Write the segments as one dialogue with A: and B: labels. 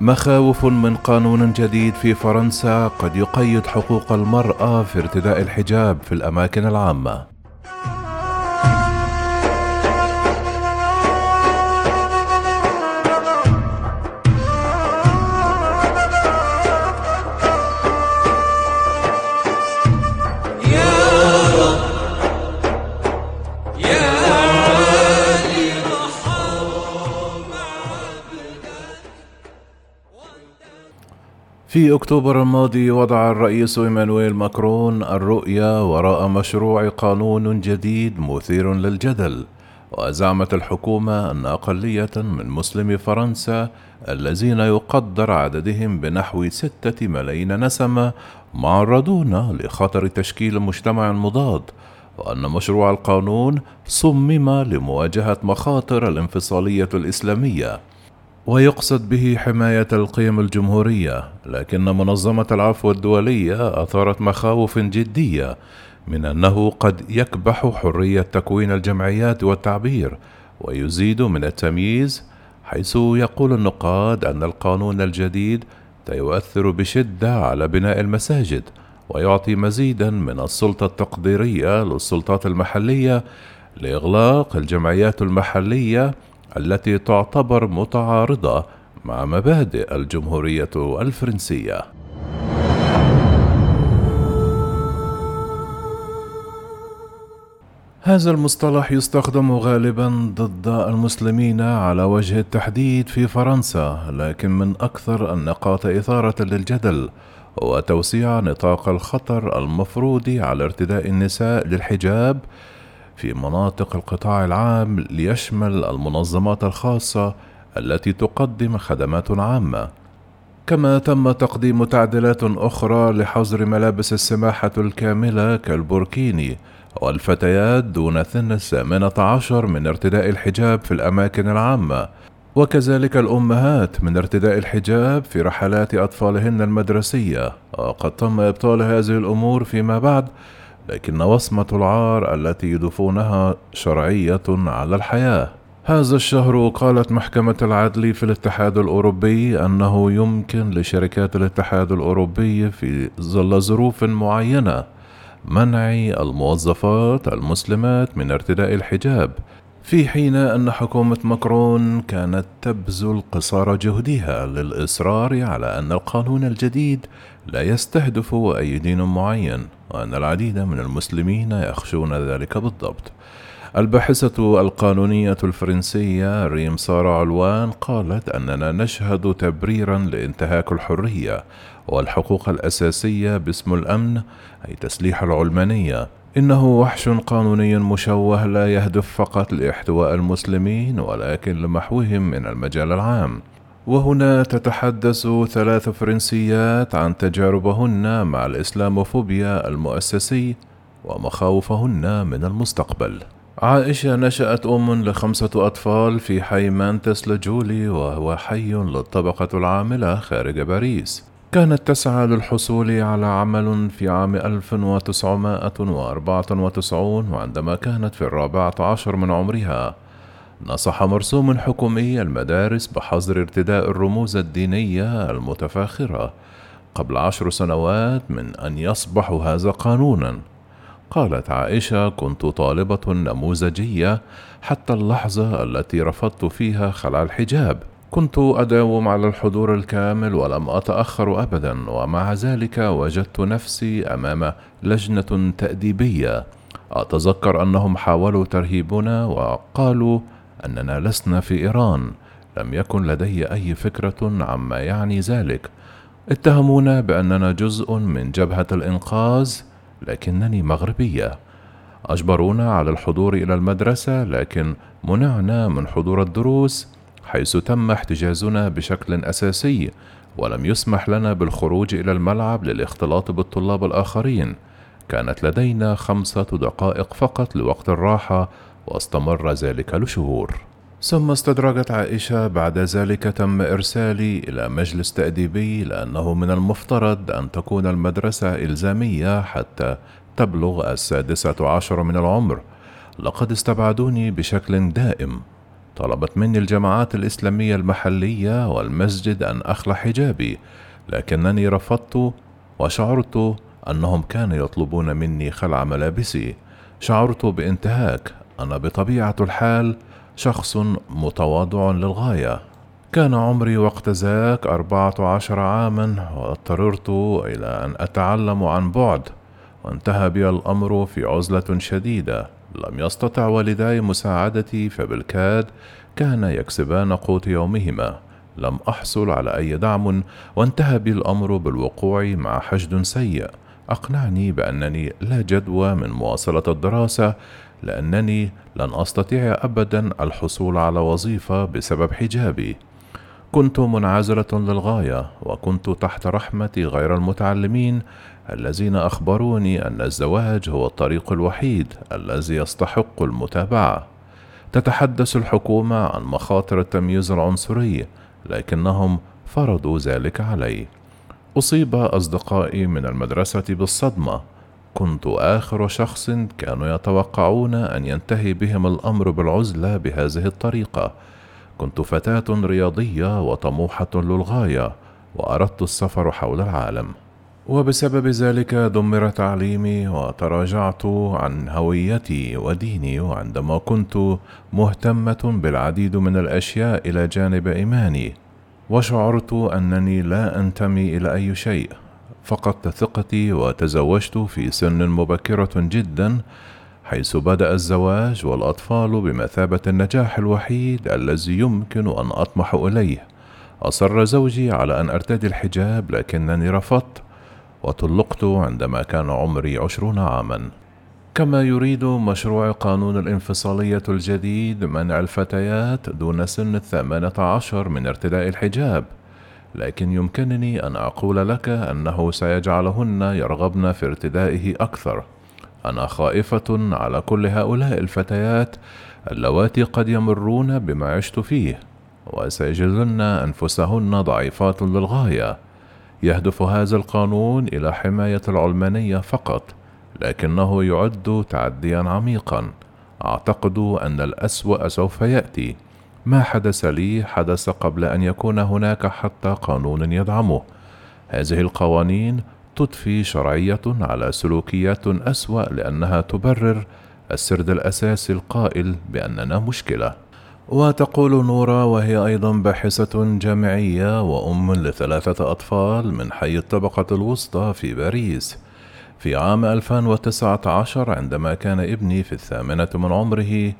A: مخاوف من قانون جديد في فرنسا قد يقيد حقوق المرأة في ارتداء الحجاب في الأماكن العامة. في أكتوبر الماضي وضع الرئيس إيمانويل ماكرون الرؤية وراء مشروع قانون جديد مثير للجدل وزعمت الحكومة أن أقلية من مسلمي فرنسا الذين يقدر عددهم بنحو ستة ملايين نسمة معرضون لخطر تشكيل مجتمع مضاد وأن مشروع القانون صمم لمواجهة مخاطر الانفصالية الإسلامية. ويقصد به حماية القيم الجمهورية، لكن منظمة العفو الدولية أثارت مخاوف جدية من أنه قد يكبح حرية تكوين الجمعيات والتعبير، ويزيد من التمييز، حيث يقول النقاد أن القانون الجديد سيؤثر بشدة على بناء المساجد، ويعطي مزيدا من السلطة التقديرية للسلطات المحلية لإغلاق الجمعيات المحلية التي تعتبر متعارضة مع مبادئ الجمهورية الفرنسية. هذا المصطلح يستخدم غالبا ضد المسلمين على وجه التحديد في فرنسا، لكن من أكثر النقاط إثارة للجدل هو توسيع نطاق الخطر المفروض على ارتداء النساء للحجاب في مناطق القطاع العام ليشمل المنظمات الخاصة التي تقدم خدمات عامة. كما تم تقديم تعديلات أخرى لحظر ملابس السماحة الكاملة كالبوركيني والفتيات دون سن الثامنة عشر من ارتداء الحجاب في الأماكن العامة. وكذلك الأمهات من ارتداء الحجاب في رحلات أطفالهن المدرسية. وقد تم إبطال هذه الأمور فيما بعد لكن وصمة العار التي يضيفونها شرعية على الحياة. هذا الشهر قالت محكمة العدل في الاتحاد الأوروبي أنه يمكن لشركات الاتحاد الأوروبي في ظل ظروف معينة منع الموظفات المسلمات من ارتداء الحجاب في حين أن حكومة ماكرون كانت تبذل قصارى جهدها للإصرار على أن القانون الجديد لا يستهدف أي دين معين وأن العديد من المسلمين يخشون ذلك بالضبط. الباحثة القانونية الفرنسية ريم سارة علوان قالت أننا نشهد تبريرا لانتهاك الحرية والحقوق الأساسية باسم الأمن أي تسليح العلمانية إنه وحش قانوني مشوه لا يهدف فقط لاحتواء المسلمين ولكن لمحوهم من المجال العام. وهنا تتحدث ثلاث فرنسيات عن تجاربهن مع الإسلاموفوبيا المؤسسي ومخاوفهن من المستقبل. عائشة نشأت أم لخمسة أطفال في حي مانتس لجولي وهو حي للطبقة العاملة خارج باريس. كانت تسعى للحصول على عمل في عام 1994 وعندما كانت في الرابعة عشر من عمرها نصح مرسوم حكومي المدارس بحظر ارتداء الرموز الدينية المتفاخرة قبل عشر سنوات من أن يصبح هذا قانونا. قالت عائشة كنت طالبة نموذجية حتى اللحظة التي رفضت فيها خلع الحجاب كنت أداوم على الحضور الكامل ولم أتأخر أبدا ومع ذلك وجدت نفسي أمام لجنة تأديبية. أتذكر أنهم حاولوا ترهيبنا وقالوا أننا لسنا في إيران. لم يكن لدي أي فكرة عما يعني ذلك. اتهمونا بأننا جزء من جبهة الإنقاذ لكنني مغربية. أجبرونا على الحضور إلى المدرسة لكن منعنا من حضور الدروس. حيث تم احتجازنا بشكل أساسي ولم يسمح لنا بالخروج إلى الملعب للاختلاط بالطلاب الآخرين. كانت لدينا خمسة دقائق فقط لوقت الراحة واستمر ذلك لشهور. ثم استدرجت عائشة بعد ذلك تم إرسالي إلى مجلس تأديبي لأنه من المفترض أن تكون المدرسة إلزامية حتى تبلغ السادسة عشر من العمر. لقد استبعدوني بشكل دائم. طلبت مني الجماعات الإسلامية المحلية والمسجد أن أخلع حجابي لكنني رفضت وشعرت أنهم كانوا يطلبون مني خلع ملابسي. شعرت بانتهاك. أنا بطبيعة الحال شخص متواضع للغاية. كان عمري وقت ذاك أربعة عشر عاما واضطررت إلى أن أتعلم عن بعد وانتهى بي الأمر في عزلة شديدة. لم يستطع والداي مساعدتي فبالكاد كان يكسبان قوت يومهما. لم أحصل على أي دعم وانتهى بي الأمر بالوقوع مع حشد سيء. أقنعني بأنني لا جدوى من مواصلة الدراسة لأنني لن أستطيع أبدا الحصول على وظيفة بسبب حجابي. كنت منعزلة للغاية وكنت تحت رحمة غير المتعلمين الذين أخبروني أن الزواج هو الطريق الوحيد الذي يستحق المتابعة. تتحدث الحكومة عن مخاطر التمييز العنصري لكنهم فرضوا ذلك علي. أصيب أصدقائي من المدرسة بالصدمة. كنت آخر شخص كانوا يتوقعون أن ينتهي بهم الأمر بالعزلة بهذه الطريقة. كنت فتاة رياضية وطموحة للغاية وأردت السفر حول العالم. وبسبب ذلك دمر تعليمي وتراجعت عن هويتي وديني وعندما كنت مهتمة بالعديد من الأشياء إلى جانب إيماني وشعرت أنني لا أنتمي إلى أي شيء. فقدت ثقتي وتزوجت في سن مبكرة جدا حيث بدأ الزواج والأطفال بمثابة النجاح الوحيد الذي يمكن أن أطمح إليه. أصر زوجي على أن أرتدي الحجاب لكنني رفضت. وطلقت عندما كان عمري عشرون عاما. كما يريد مشروع قانون الانفصالية الجديد منع الفتيات دون سن الثامنة عشر من ارتداء الحجاب لكن يمكنني أن أقول لك أنه سيجعلهن يرغبن في ارتدائه أكثر. أنا خائفة على كل هؤلاء الفتيات اللواتي قد يمرون بما عشت فيه وسيجدن أنفسهن ضعيفات للغاية. يهدف هذا القانون إلى حماية العلمانية فقط لكنه يعد تعديا عميقا. أعتقد أن الأسوأ سوف يأتي. ما حدث لي حدث قبل أن يكون هناك حتى قانون يدعمه. هذه القوانين تضفي شرعية على سلوكيات أسوأ لأنها تبرر السرد الأساسي القائل بأننا مشكلة. وتقول نورا وهي أيضا باحثة جامعية وأم لثلاثة أطفال من حي الطبقة الوسطى في باريس. في عام 2019 عندما كان ابني في الثامنة من عمره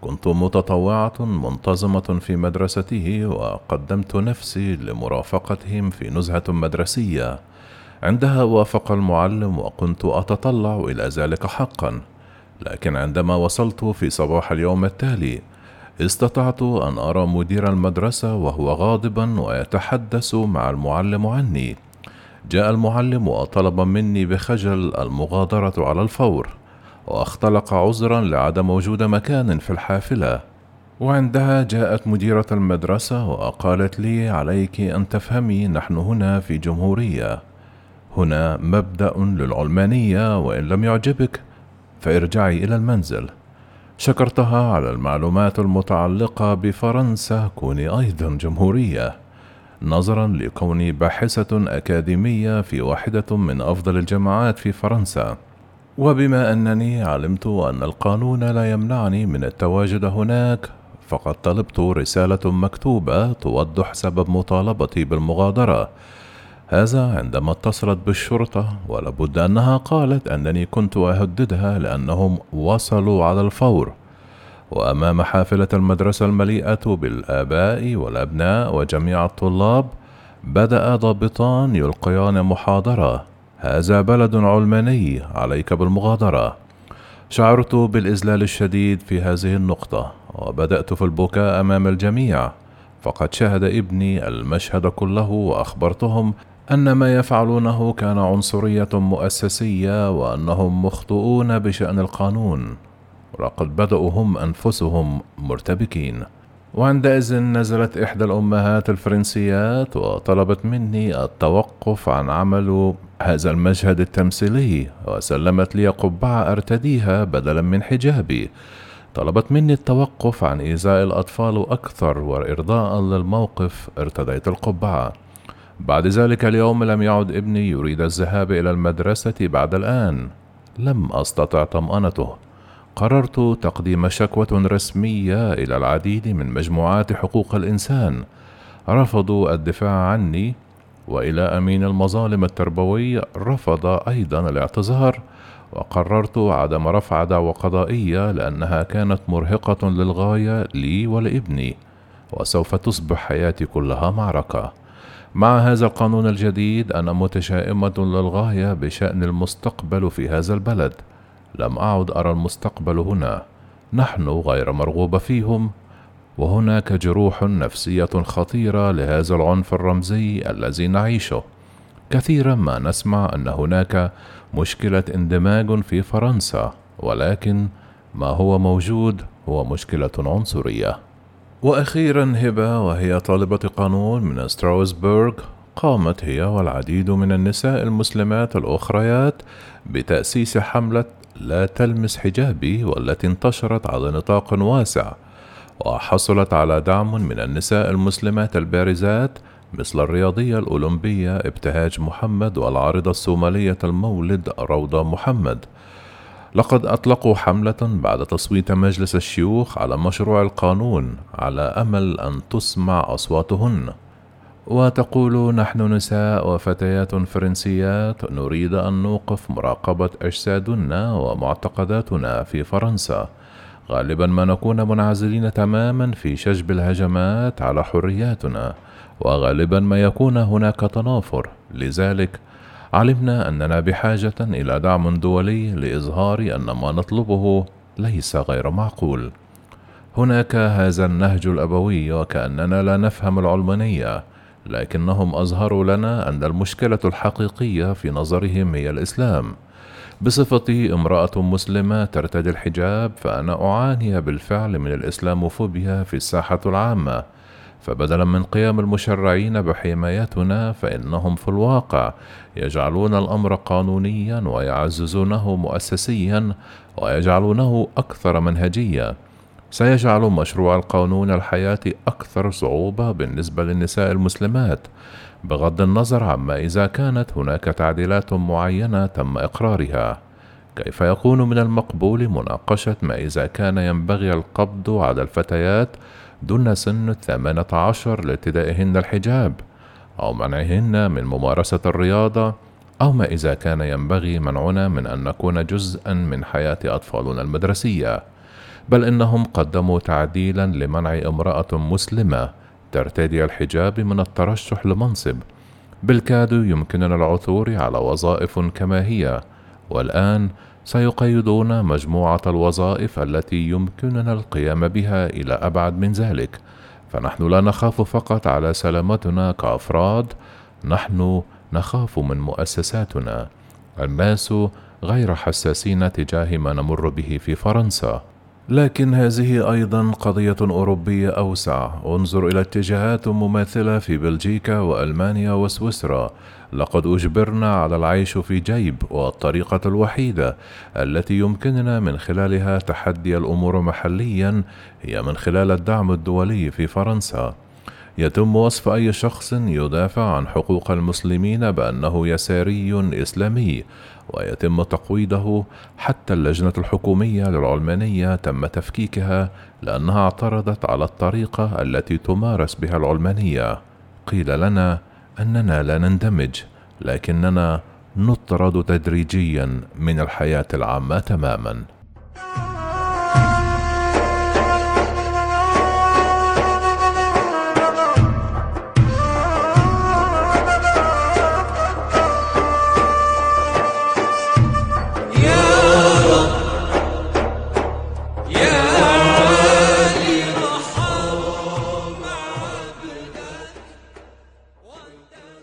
A: كنت متطوعة منتظمة في مدرسته وقدمت نفسي لمرافقتهم في نزهة مدرسية. عندها وافق المعلم وكنت أتطلع إلى ذلك حقا لكن عندما وصلت في صباح اليوم التالي استطعت أن أرى مدير المدرسة وهو غاضبا ويتحدث مع المعلم عني. جاء المعلم وطلب مني بخجل المغادرة على الفور واختلق عذرا لعدم وجود مكان في الحافلة. وعندها جاءت مديرة المدرسة وقالت لي عليك أن تفهمي نحن هنا في جمهورية. هنا مبدأ للعلمانية وإن لم يعجبك فارجعي إلى المنزل. شكرتها على المعلومات المتعلقة بفرنسا. كوني أيضا جمهورية. نظرا لكوني باحثة أكاديمية في واحدة من أفضل الجامعات في فرنسا. وبما أنني علمت أن القانون لا يمنعني من التواجد هناك فقد طلبت رسالة مكتوبة توضح سبب مطالبتي بالمغادرة. هذا عندما اتصلت بالشرطة ولابد أنها قالت أنني كنت أهددها لأنهم وصلوا على الفور. وأمام حافلة المدرسة المليئة بالآباء والأبناء وجميع الطلاب بدأ ضابطان يلقيان محاضرة. هذا بلد علماني عليك بالمغادرة. شعرت بالإذلال الشديد في هذه النقطة وبدأت في البكاء أمام الجميع. فقد شاهد ابني المشهد كله وأخبرتهم أن ما يفعلونه كان عنصرية مؤسسية وأنهم مخطئون بشأن القانون. ولقد بدأوا هم أنفسهم مرتبكين. وعندئذ نزلت إحدى الأمهات الفرنسيات وطلبت مني التوقف عن عمل هذا المشهد التمثيلي وسلمت لي قبعة أرتديها بدلا من حجابي. طلبت مني التوقف عن إيذاء الأطفال أكثر وإرضاء للموقف ارتديت القبعة. بعد ذلك اليوم لم يعد ابني يريد الذهاب إلى المدرسة بعد الآن. لم أستطع طمأنته. قررت تقديم شكوى رسمية إلى العديد من مجموعات حقوق الإنسان. رفضوا الدفاع عني وإلى أمين المظالم التربوي رفض أيضا الاعتذار. وقررت عدم رفع دعوى قضائية لأنها كانت مرهقة للغاية لي ولابني. وسوف تصبح حياتي كلها معركة. مع هذا القانون الجديد أنا متشائمة للغاية بشأن المستقبل في هذا البلد. لم أعد أرى المستقبل هنا. نحن غير مرغوب فيهم. وهناك جروح نفسية خطيرة لهذا العنف الرمزي الذي نعيشه. كثيرا ما نسمع أن هناك مشكلة اندماج في فرنسا ولكن ما هو موجود هو مشكلة عنصرية. وأخيرا هبة وهي طالبة قانون من ستراوسبورغ قامت هي والعديد من النساء المسلمات الأخريات بتأسيس حملة لا تلمس حجابي والتي انتشرت على نطاق واسع وحصلت على دعم من النساء المسلمات البارزات مثل الرياضية الأولمبية ابتهاج محمد والعارضة الصومالية المولد روضة محمد. لقد أطلقوا حملة بعد تصويت مجلس الشيوخ على مشروع القانون على أمل أن تسمع أصواتهن. وتقول نحن نساء وفتيات فرنسيات نريد أن نوقف مراقبة أجسادنا ومعتقداتنا في فرنسا. غالبا ما نكون منعزلين تماما في شجب الهجمات على حرياتنا. وغالبا ما يكون هناك تنافر. لذلك علمنا أننا بحاجة إلى دعم دولي لإظهار أن ما نطلبه ليس غير معقول. هناك هذا النهج الأبوي وكأننا لا نفهم العلمانية لكنهم أظهروا لنا أن المشكلة الحقيقية في نظرهم هي الإسلام. بصفتي امرأة مسلمة ترتدي الحجاب فأنا أعاني بالفعل من الإسلاموفوبيا في الساحة العامة. فبدلا من قيام المشرعين بحمايتنا فإنهم في الواقع يجعلون الأمر قانونيا ويعززونه مؤسسيا ويجعلونه أكثر منهجية. سيجعل مشروع القانون الحياة أكثر صعوبة بالنسبة للنساء المسلمات بغض النظر عما إذا كانت هناك تعديلات معينة تم إقرارها. كيف يكون من المقبول مناقشة ما إذا كان ينبغي القبض على الفتيات دون سن الثامنة عشر لارتدائهن الحجاب أو منعهن من ممارسة الرياضة أو ما إذا كان ينبغي منعنا من أن نكون جزءا من حياة أطفالنا المدرسية. بل إنهم قدموا تعديلا لمنع امرأة مسلمة ترتدي الحجاب من الترشح لمنصب. بالكاد يمكننا العثور على وظائف كما هي والآن سيقيدون مجموعة الوظائف التي يمكننا القيام بها إلى أبعد من ذلك فنحن لا نخاف فقط على سلامتنا كأفراد نحن نخاف من مؤسساتنا. الناس غير حساسين تجاه ما نمر به في فرنسا. لكن هذه أيضا قضية أوروبية أوسع. انظر إلى اتجاهات مماثلة في بلجيكا وألمانيا وسويسرا. لقد أجبرنا على العيش في جيب والطريقة الوحيدة التي يمكننا من خلالها تحدي الأمور محليا هي من خلال الدعم الدولي في فرنسا. يتم وصف أي شخص يدافع عن حقوق المسلمين بأنه يساري إسلامي ويتم تقويضه حتى اللجنة الحكومية للعلمانية تم تفكيكها لأنها اعترضت على الطريقة التي تمارس بها العلمانية. قيل لنا أننا لا نندمج لكننا نطرد تدريجيا من الحياة العامة تماما.